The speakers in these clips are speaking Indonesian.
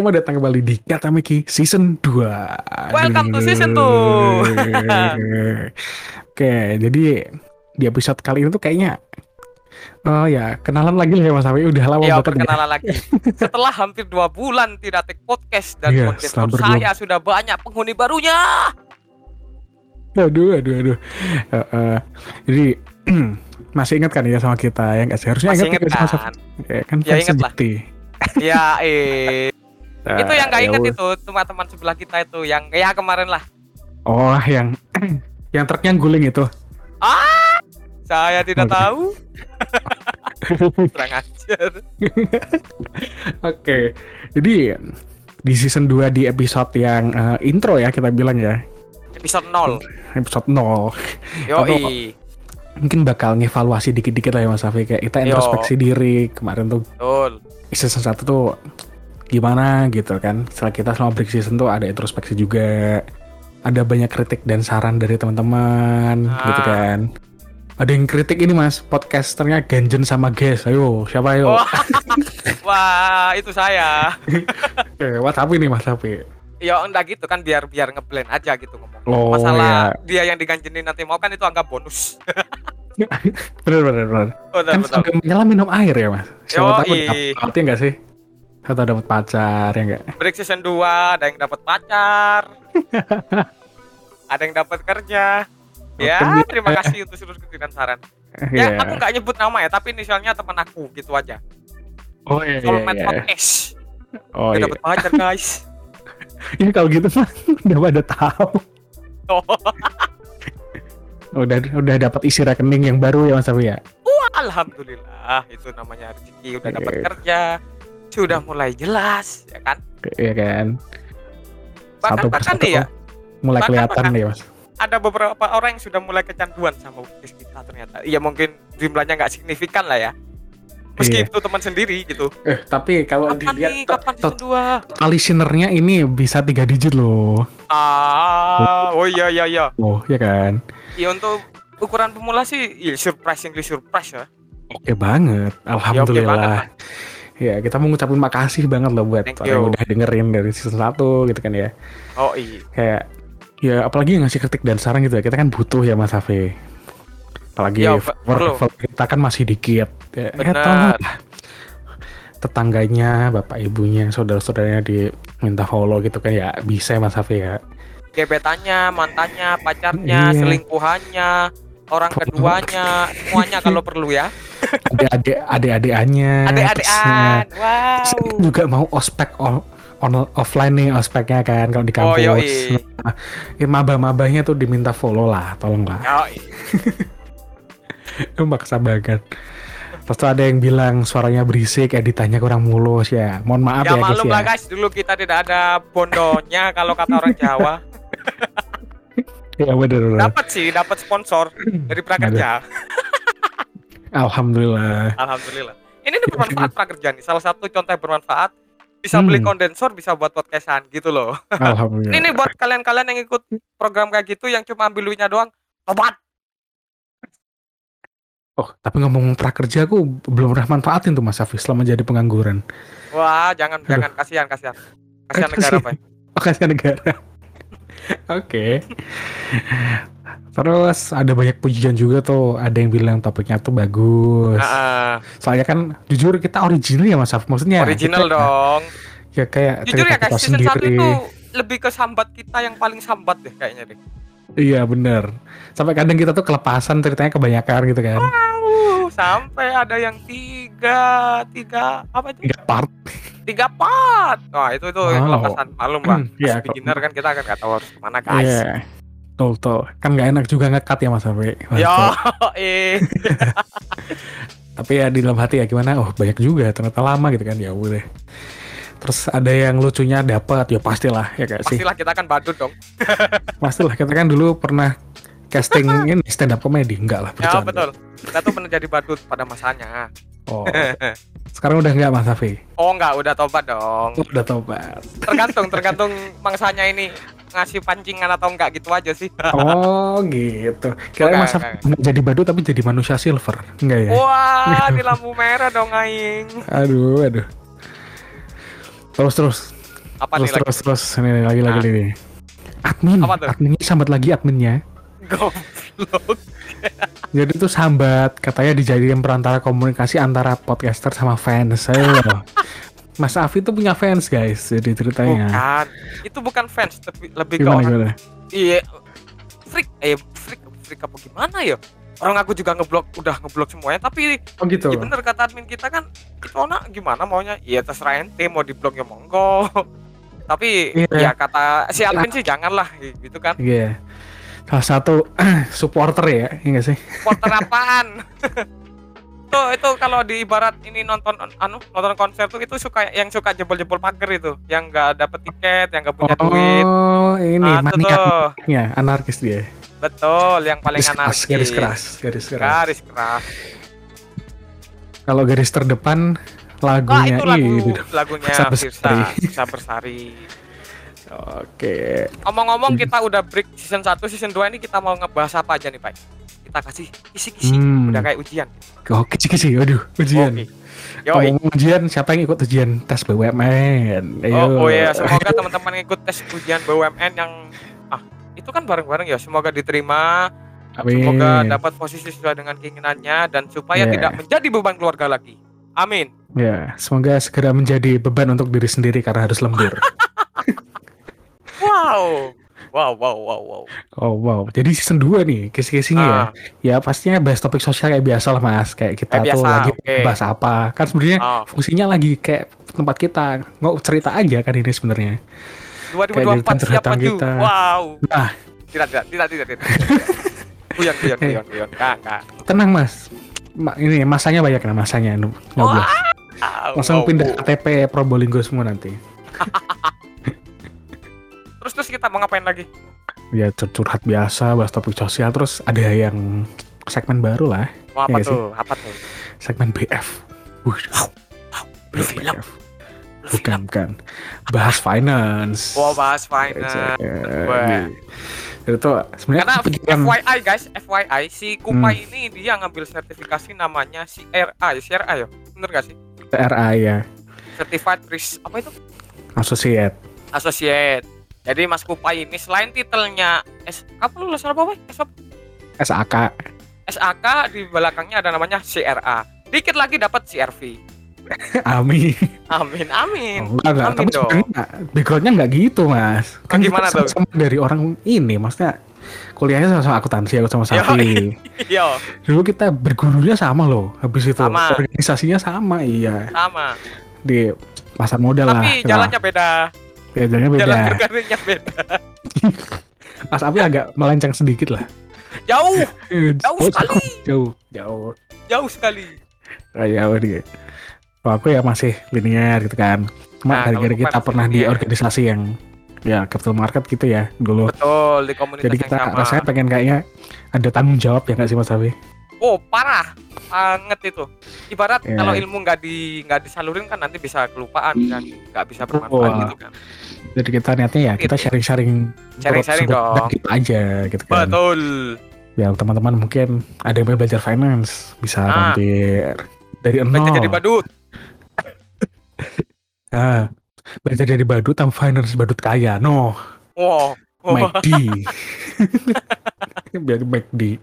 Selamat datang kembali di Kata Miki Season 2 Welcome to season 2 Oke, jadi di episode kali ini tuh kayaknya Oh ya, kenalan lagi lah ya Mas Awi. Udah lama Ya banget perkenalan lagi. Setelah hampir dua bulan tidak take podcast Dan Iya, podcast saya sudah banyak penghuni barunya. Aduh, aduh, aduh. Eh, eh, Jadi masih ingat kan ya sama kita ya nggak sih? Harusnya Masih ingat ya sama kan? Ya, kan Ya, inget lah. sejati. Ya eh Nah, Itu yang gak ya inget itu Teman-teman sebelah kita itu Yang ya kemarin lah. Oh, yang yang truknya guling itu. Ah! Saya tidak Oke. tahu. Kurang ajar Oke, jadi di season 2 di episode yang eh, intro ya kita bilang ya, Episode 0 episode 0 Yoi. Mungkin bakal ngevaluasi dikit-dikit lah ya Mas Afi. Kayak kita Yo. introspeksi diri kemarin tuh. Betul. Season 1 tuh gimana gitu kan. Setelah kita selama break season tuh ada introspeksi juga, ada banyak kritik dan saran dari teman-teman Ah. gitu kan. Ada yang kritik ini mas, podcasternya Ganjen sama Guys. Ayo, siapa ayo? Wah, Wah itu saya Eh, WhatsApp ini mas Afi. Ya enggak gitu kan biar biar ngeblend aja gitu ngomong. Oh, Masalah dia yang diganjenin nanti mau kan itu anggap bonus. Bener bener bener. betul kan menyelam minum air ya mas siapa tahu dapat ngerti nggak sih atau dapat pacar ya enggak Break season 2 ada yang dapat pacar. ada yang dapat kerja. Ya, terima kasih untuk seluruh kritik dan saran. Iya. Ya, aku nggak nyebut nama ya, tapi inisialnya teman aku gitu aja. oh iya iya, Soulmate iya. podcast. oh iya dapat pacar, guys. ini kalau gitu mah udah pada tahu Oh, udah udah dapat isi rekening yang baru ya mas Afi ya alhamdulillah, itu namanya rezeki udah dapat kerja. Sudah mulai jelas, ya kan? iya kan Bahkan satu bahkan nih ya, mulai Bahkan- kelihatan bahkan- nih mas ada beberapa orang yang sudah mulai kecanduan sama podcast kita ternyata. Iya mungkin jumlahnya nggak signifikan lah ya. Meski Iya. itu teman sendiri gitu. eh tapi kalau Kapan dilihat nih? Kapan to- season 2? total listenernya ini bisa tiga digit loh Ah, oh iya iya iya. oh ya kan Iya untuk ukuran pemula sih ya surprisingly surprise ya. oke banget alhamdulillah banget ya kita mau ngucapin makasih banget loh buat Thank orang yang udah dengerin dari season 1 gitu kan ya. Oh iya. kayak ya apalagi yang ngasih kritik dan saran gitu ya kita kan butuh ya Mas Afe apalagi Ya, follower, kita kan masih dikit. Ya, ya Benar. tetangganya bapak ibunya saudara-saudaranya diminta follow gitu kan ya bisa ya Mas Afe ya. Gebetannya, mantannya, pacarnya, Iya. selingkuhannya, orang keduanya, semuanya kalau perlu ya. adik-adik adik-adikannya Adik-adikan. Wow. terus juga mau ospek on, on- offline nih ospeknya kan kalau di Oh, kampus yoi. Nah, ya, maba-mabahnya tuh diminta follow lah tolonglah Oh, Itu maksa banget. Terus tuh ada yang bilang suaranya berisik, editannya kurang mulus ya. Mohon maaf ya ya, guys malum ya. lah guys, dulu kita tidak ada bondonya kalau kata orang Jawa. Ya bener. Dapat sih, dapat sponsor dari prakerja. Alhamdulillah. Alhamdulillah. Ini nih bermanfaat prakerja nih. Salah satu contoh yang bermanfaat bisa Hmm. beli kondensor, bisa buat podcastan gitu loh. Alhamdulillah. Ini nih buat kalian-kalian yang ikut program kayak gitu yang cuma ambil duitnya doang. Tobat. Oh, tapi ngomong prakerja aku belum pernah manfaatin tuh Mas Hafiz selama jadi pengangguran. Wah, jangan Aduh. jangan kasihan kasihan. Kasihan Eh, negara. Pak. Oh, kasihan negara. Oke. Terus ada banyak pujian juga tuh. Ada yang bilang topiknya tuh bagus. Nah, Soalnya kan jujur kita original ya Mas Hafiz. Maksudnya original kita- dong. Ya kayak Jujur cerita ya kita season 1 sendiri. itu lebih ke sambat kita yang paling sambat deh kayaknya deh. Iya bener. Sampai kadang kita tuh kelepasan ceritanya kebanyakan gitu kan. Wow, sampai ada yang tiga, tiga apa itu? Tiga part. Tiga part. Wah itu itu Wow. kelepasan malum lah. Iya, beginner kan kita kan nggak tahu harus ke mana guys. Iya. Tuh tuh. Kan gak enak juga ngekat ya Mas Abe. Yo, eh. Tapi ya di dalam hati ya gimana? Oh banyak juga ternyata lama gitu kan. Ya udah. Terus ada yang lucunya dapat ya pastilah ya gak sih. Pastilah kita kan badut dong. Pastilah kita kan dulu pernah casting ini stand up comedy enggak lah Ya betul. Kita tuh pernah jadi badut pada masanya. Oh. Sekarang udah enggak Mas Afi? Oh enggak, udah tobat dong. Oh, udah tobat. Tergantung, tergantung mangsanya ini ngasih pancingan atau enggak gitu aja sih. Oh gitu. Kira Mas Afi enggak. nggak jadi badut tapi jadi manusia silver. Enggak ya? Wah, di lampu merah dong aing. Aduh, aduh. Terus terus Apa terus nih lagi? terus terus ini lagi lagi Nah. nih admin Apa tuh? adminnya sambat lagi adminnya Goblok. jadi tuh sambat katanya dijadikan perantara komunikasi antara podcaster sama fans Ayo. Mas Afi tuh punya fans guys jadi ceritanya Bukan. Itu bukan fans, tapi lebih ke gimana orang gimana Iya, freak, eh freak, freak apa gimana ya? Orang aku juga ngeblok, udah ngeblok semuanya. Tapi oh gitu ya bener kata admin kita kan, itu anak gimana maunya? Iya terserah ente mau diblok ya monggo. Tapi Iya. ya kata si admin sih janganlah gitu kan. iya salah satu supporter ya iya nggak sih Supporter apaan? tuh itu kalau di ibarat ini nonton anu nonton konser tuh itu suka yang suka jebol-jebol pagar itu yang nggak dapet tiket yang nggak punya duit oh ini Nah, itu maniak tuh. ya anarkis dia betul yang paling garis keras anarkis garis keras garis keras garis keras kalau garis terdepan lagunya itu lagu ini lagunya Firsa Firsa Bersari. Firsa Bersari. Oke Ngomong-ngomong kita udah break season 1, season 2 ini kita mau ngebahas apa aja nih Pak? Kita kasih kisi-kisi, Hmm. udah kayak ujian. oh kecil waduh ujian. Yoi. ngomong ujian siapa yang ikut ujian tes BUMN Ayo. Oh, oh ya, semoga teman-teman ikut tes ujian BUMN yang ah itu kan bareng-bareng ya. Semoga diterima, Amin. semoga dapat posisi sesuai dengan keinginannya dan supaya Yeah. tidak menjadi beban keluarga lagi. Amin. ya semoga segera menjadi beban untuk diri sendiri karena harus lembur Wow. Wow, wow, wow, wow. oh wow jadi season 2 nih kisi-kisinya ya Ah, ya pastinya bahas topik sosial kayak biasa lah mas kayak kita Kayak tuh biasa, lagi oke. bahas apa kan sebenarnya ah. fungsinya lagi kayak tempat kita nggak cerita aja kan ini sebenarnya 2024 Kayak siap maju. kita. Wow. Nah. Tidak, tidak, tidak, tidak, tidak. Guyon, guyon, guyon, guyon. Enggak, enggak. tenang mas Ma- ini masanya banyak nah masanya nu- nyoblos Ah, langsung wow, pindah wow. KTP Probolinggo semua nanti Terus terus kita mau ngapain lagi? ya cur- curhat biasa bahas topik sosial terus ada yang segmen baru lah Mau apa sih. tuh? Apa tuh? segmen BF Wuh, Film. BF bukan bukan bahas finance Wow, bahas finance. Wah. Ya, itu sebenarnya Karena FYI guys, FYI si Kupai Hmm. ini dia ngambil sertifikasi namanya CRA, ya CRA ya. Bener gak sih? TRA ya Certified Risk apa itu? associate Associate. Jadi Mas Kupai ini selain titelnya S apa lulusan apa, apa? SAK SAK di belakangnya ada namanya CRA. Dikit lagi dapat CRV. Amin Amin, amin. Oh, enggak enggak Amin tapi dong. enggak. backgroundnya enggak gitu mas kita gimana tuh? sama-sama dari orang ini maksudnya kuliahnya sama-sama akuntansi aku sama Safi Iya, dulu kita bergurunya sama loh habis itu Sama. organisasinya sama iya sama. di pasar modal lah Tapi Nah, jalannya beda. Ya, jalannya beda. Jalan berkarirnya beda. Mas Afi agak melenceng sedikit lah. Jauh, Jauh sekali. jauh jauh. Jauh sekali. Ah, jauh dia kalau aku ya masih linear gitu kan. Cuma Nah, gara-gara kita pernah di organisasi yang ya capital market gitu ya dulu. Betul, di komunitas jadi yang kita rasanya pengen kayaknya ada tanggung jawab ya nggak sih Mas Afi Oh, parah. Banget itu. Ibarat Iya. kalau ilmu nggak di nggak disalurin kan nanti bisa kelupaan dan nggak bisa bermanfaat Wah. gitu kan. jadi kita niatnya ya kita Gitu. sharing-sharing Sharing-sharing dong. kita aja gitu kan Betul. ya teman-teman mungkin ada yang belajar finance bisa Ah. mampir dari nol Baca jadi badut. Ah, belajar dari badut sama finance badut kaya no Wow. Oh, McD biar McD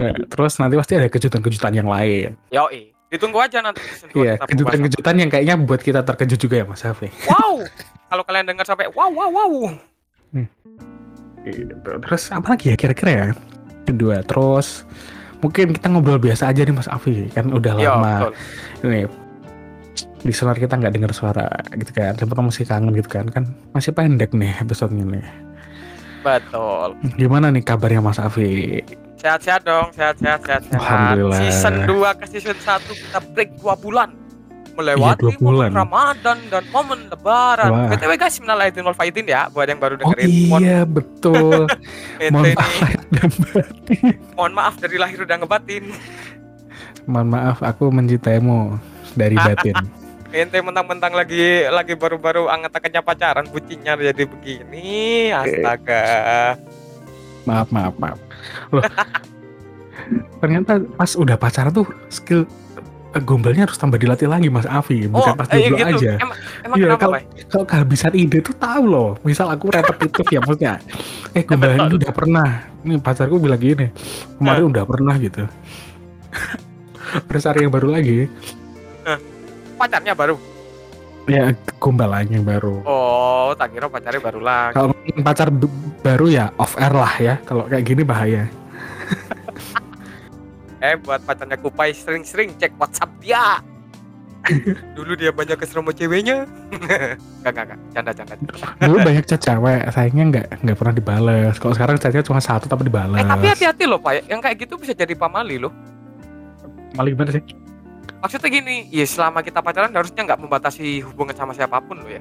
Nah, terus nanti pasti ada kejutan-kejutan yang lain Yoi. Ditunggu aja nanti iya kejutan-kejutan yang kayaknya buat kita terkejut juga ya Mas Hafi. Wow. Kalau kalian dengar sampai wow wow wow. Gitu. terus apa lagi ya kira-kira ya kedua terus mungkin kita ngobrol biasa aja nih Mas Afi kan udah Iya, lama betul. ini di sonar kita nggak dengar suara gitu kan siapa masih kangen gitu kan kan masih pendek nih episodenya nih Betul. gimana nih kabarnya Mas Afi Sehat-sehat dong, sehat-sehat, sehat-sehat. Alhamdulillah. Season 2 ke season 1 kita break 2 bulan. Melewati Iya, dua bulan. momen Ramadan dan momen Lebaran. Wah. BTW guys, minal aidin wal faizin ya buat yang baru oh dengerin. Mohon, iya betul ente mohon maaf dan batin. mohon maaf dari lahir udah ngebatin. mohon maaf aku mencintaimu dari batin Ente mentang-mentang lagi lagi baru-baru anget-angetnya pacaran, bucinnya jadi begini. Astaga. maaf maaf maaf loh ternyata pas udah pacaran tuh skill eh, gombalnya harus tambah dilatih lagi Mas Afi, bukan pas eh, jomblo gitu. aja. Emang, emang Iya, kenapa, kalau kalau kehabisan ide tuh tahu loh. Misal aku repetitif ya maksudnya. Eh gombal ini udah pernah. Nih pacarku bilang gini. Kemarin udah pernah gitu. Terus hari yang baru lagi. Pacarnya baru. Ya gombal lagi yang baru. Oh, tak kira pacarnya baru lagi. Kalau pacar baru ya off air lah ya. Kalau kayak gini bahaya. Eh, buat pacarnya Kupai sering-sering cek WhatsApp dia. Dulu dia banyak kesel sama ceweknya. Enggak, enggak, enggak. Canda, canda. Dulu banyak chat cewek, sayangnya nggak nggak pernah dibales. Kalau sekarang chatnya cuma satu tapi dibales. Eh, tapi hati-hati loh, Pak. Yang kayak gitu bisa jadi pamali loh. Malah gimana sih? Maksudnya gini, ya selama kita pacaran harusnya nggak membatasi hubungan sama siapa pun loh ya.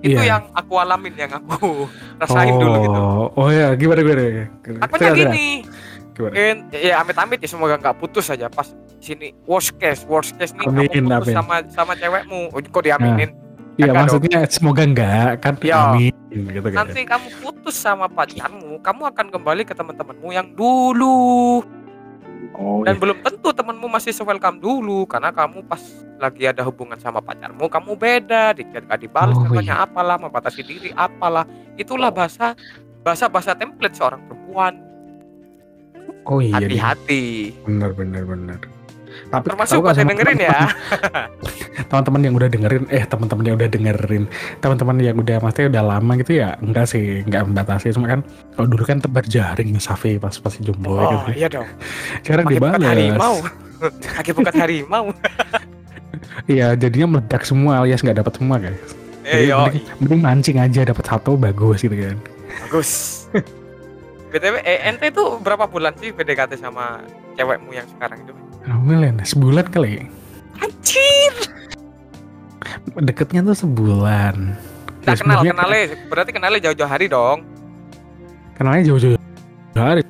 Itu Iya. yang aku alamin, yang aku rasain dulu gitu. Oh ya gimana gimana? Takutnya Cerita, cerita. gini, Gimana? kan ya amit-amit ya semoga nggak putus aja pas sini worst case worst case nih Amin, kamu putus amin. sama sama cewekmu Oh, kok diaminin Iya Enggak maksudnya semoga enggak kan Iya. amin gitu kan. nanti kamu putus sama pacarmu kamu akan kembali ke teman-temanmu yang dulu Oh dan belum tentu temanmu masih se-welcome dulu karena kamu pas lagi ada hubungan sama pacarmu kamu beda di chat gak dibalas Oh, katanya apalah membatasi diri apalah. Itulah bahasa bahasa bahasa template seorang perempuan. Oh iya deh. hati-hati. Bener bener bener. Tapi termasuk buat yang dengerin ya. teman-teman. Yang udah dengerin eh teman-teman yang udah dengerin. Teman-teman yang udah maksudnya udah lama gitu ya enggak sih enggak membatasi. Cuma kan kalau dulu kan tebar jaring Safi pas pas jomblo oh gitu. iya dong. Sekarang Pakai bukan dibales harimau. Pakai bukan harimau. Iya jadinya meledak semua alias nggak dapat semua guys. Eh mending, mending mancing aja dapat satu bagus gitu kan. Bagus. Btw eh, ente itu berapa bulan sih PDKT sama cewekmu yang sekarang itu Amin sebulan kali anjir! Deketnya tuh sebulan. Nah, Ya, kenal sebenarnya kenalnya berarti kenalnya jauh-jauh hari dong. Kenalnya jauh-jauh hari.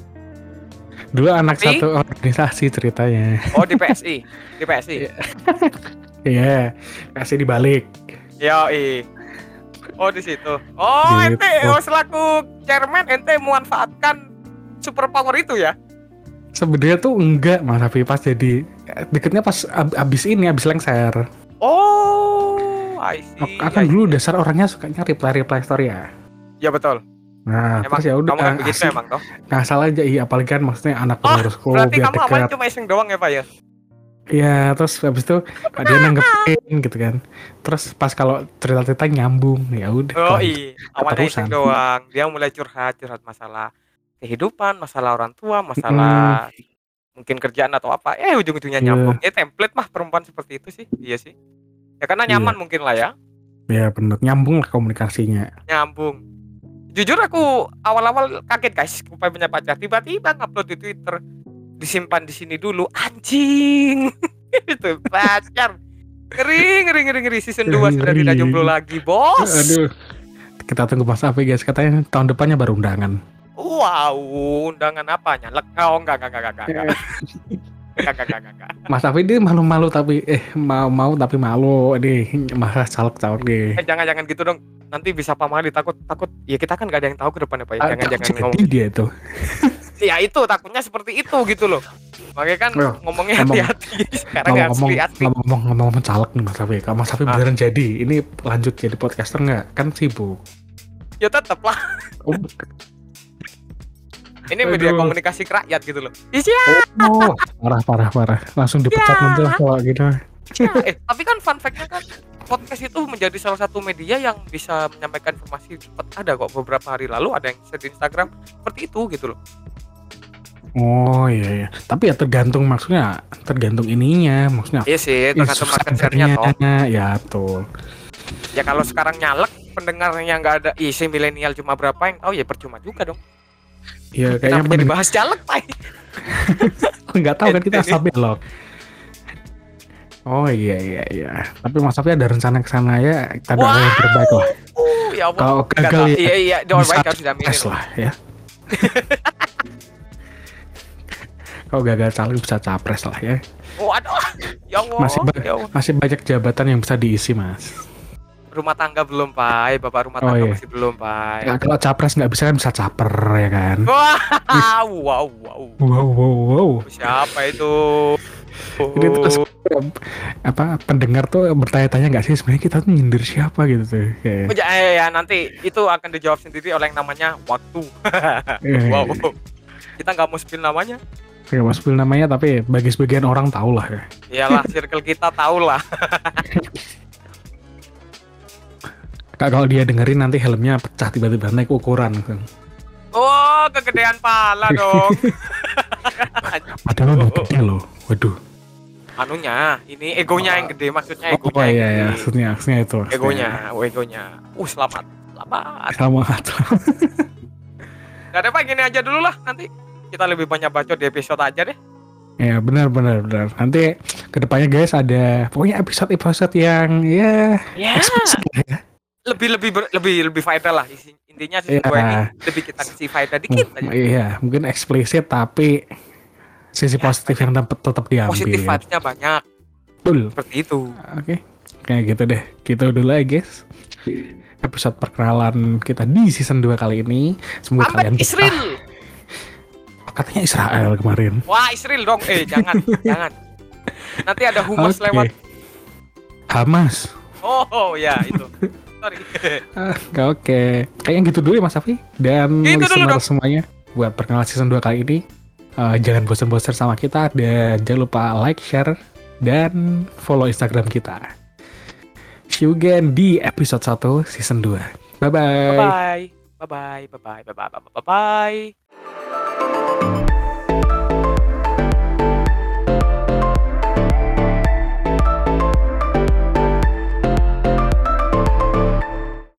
Dulu anak Tapi- satu organisasi ceritanya. Oh di PSI di PSI iya. Kasih dibalik. Yo oh di situ. Oh Gitu. ente oh selaku chairman ente memanfaatkan super power itu ya sebenarnya tuh enggak mas Afi pas jadi deketnya pas ab- abis ini abis lengser. Oh I see akan I dulu dasar orangnya sukanya reply reply story ya? Ya betul. Nah emang terus ya udah kamu kan begitu asik. emang toh? ngasal aja. Iya apalagi kan maksudnya anak Oh, pengurusku berarti biar kamu dekat. Cuma iseng doang ya pak ya? Iya terus habis itu dia nanggepin gitu kan. Terus pas kalau cerita-cerita nyambung ya udah Oh iya, awalnya iseng doang. Dia mulai curhat, curhat masalah kehidupan, masalah orang tua, masalah mungkin kerjaan atau apa. Eh ujung-ujungnya Iya. nyambung. Ya template mah perempuan seperti itu sih. Iya sih. Ya karena Iya. nyaman mungkin lah ya. ya bener nyambung lah komunikasinya Nyambung. Jujur aku awal-awal kaget guys, supaya punya pacar. Tiba-tiba ngupload di Twitter, disimpan di sini dulu. Anjing. itu pacar. Ngeri, ngeri, ngeri, ngeri. Season 2 sudah tidak jomblo lagi, bos. aduh kita tunggu Mas Afi guys katanya tahun depannya baru undangan Wow, undangan apa? Nyalek? Oh, enggak, enggak, enggak, enggak, enggak. Enggak, enggak, enggak, enggak. Mas Afi dia malu-malu tapi eh mau mau tapi malu ini masa caleg-caleg deh Eh, jangan, jangan gitu dong. Nanti bisa pamali takut, takut. Ya kita kan gak ada yang tahu ke depannya, Pak. ya. Ah, Jangan, jangan jadi ngomong. dia tuh Ya itu, takutnya seperti itu gitu loh. Makanya kan Oh, ngomongnya ngomong- hati-hati. Sekarang ngomong-ngomong asli, asli. ngomong ngomong caleg nih Mas Afi kalau Mas Afi Ah. beneran jadi ini lanjut jadi podcaster nggak kan sibuk Ya tetap lah. oh, Ini media Aduh. komunikasi ke rakyat gitu loh. Iya. oh parah parah parah langsung dipecat Ya. nanti lah kalau gitu eh, tapi kan fun fact-nya kan podcast itu menjadi salah satu media yang bisa menyampaikan informasi cepat. Ada kok beberapa hari lalu ada yang share di Instagram seperti itu gitu loh. Oh iya iya. Tapi ya tergantung maksudnya tergantung ininya, maksudnya Iya sih, tergantung market share-nya toh. Ya betul. Ya kalau sekarang nyalek pendengarnya nggak ada isi milenial cuma berapa yang tahu ya percuma juga dong. Ya Kenapa kayaknya jadi pendengar bahas caleg, Pak? nggak tahu kan kita asal belok. Oh iya iya iya. Tapi Mas Afi ada rencana ke sana ya, kita doain yang terbaik lah. Uh, ya Allah. Kalau gagal ya Iya iya, doa baik harus diaminin. tes lah ya. Kalau gagal caleg bisa capres lah ya. Waduh. Ya Allah. Masih ba- ya Allah. Masih banyak jabatan yang bisa diisi mas. Rumah tangga belum, Pak. Bapak rumah Oh, tangga iya. masih belum, Pak. Ya, kalau capres nggak bisa kan bisa caper ya kan. Wah, wow, wow. Wow wow wow. Siapa itu? Ini terus apa pendengar tuh bertanya-tanya nggak sih sebenarnya kita tuh nyindir siapa gitu tuh. Kayak, Oh, ya, ya, ya, nanti itu akan dijawab sendiri oleh yang namanya waktu. eh, wow. Kita nggak mau spill namanya. Kayak mas Phil namanya tapi bagi sebagian orang tahu lah ya. Iyalah, circle kita tahu lah. Kak kalau dia dengerin nanti helmnya pecah tiba-tiba naik ukuran. gitu. Oh, kegedean pala dong. Padahal gede loh. Waduh. Anunya, ini egonya yang gede, maksudnya Oh, egonya. iya yang ya, gede. maksudnya maksudnya itu. maksudnya. Egonya, oh, egonya. Uh, selamat. Selamat. Selamat. Gak ada apa, gini aja dulu lah. Nanti kita lebih banyak bacot di episode aja deh. ya benar benar benar. Nanti ke depannya guys ada pokoknya episode-episode yang ya eksplisit lah ya. Lebih lebih ber- lebih lebih faedah lah. Isi- Intinya sih Iya. gua ini lebih kita kasih faedah dikit M- aja. Iya, mungkin eksplisit tapi sisi Ya, positif yang tetap tetap diambil. Positif vibes-nya banyak. Betul. Seperti itu. Oke. Kayak gitu deh. Gitu dulu ya, guys. Episode perkenalan kita di season 2 kali ini. Semoga kalian Sampai betah. Israel. Katanya Israel kemarin. Wah, Israel dong. Eh, jangan, jangan. Nanti ada humas Oke. lewat. Hamas. Oh, ya itu. Sorry. Ah, Oke. Kayaknya gitu dulu ya Mas Afi dan Gitu dulu listener dong. semuanya buat perkenalan season 2 kali ini. eh, jangan bosan-bosan sama kita dan jangan lupa like, share dan follow Instagram kita. See you again di episode 1 season 2. Bye bye. Bye-bye. Bye-bye. Bye-bye. Bye-bye. Bye-bye. Bye-bye.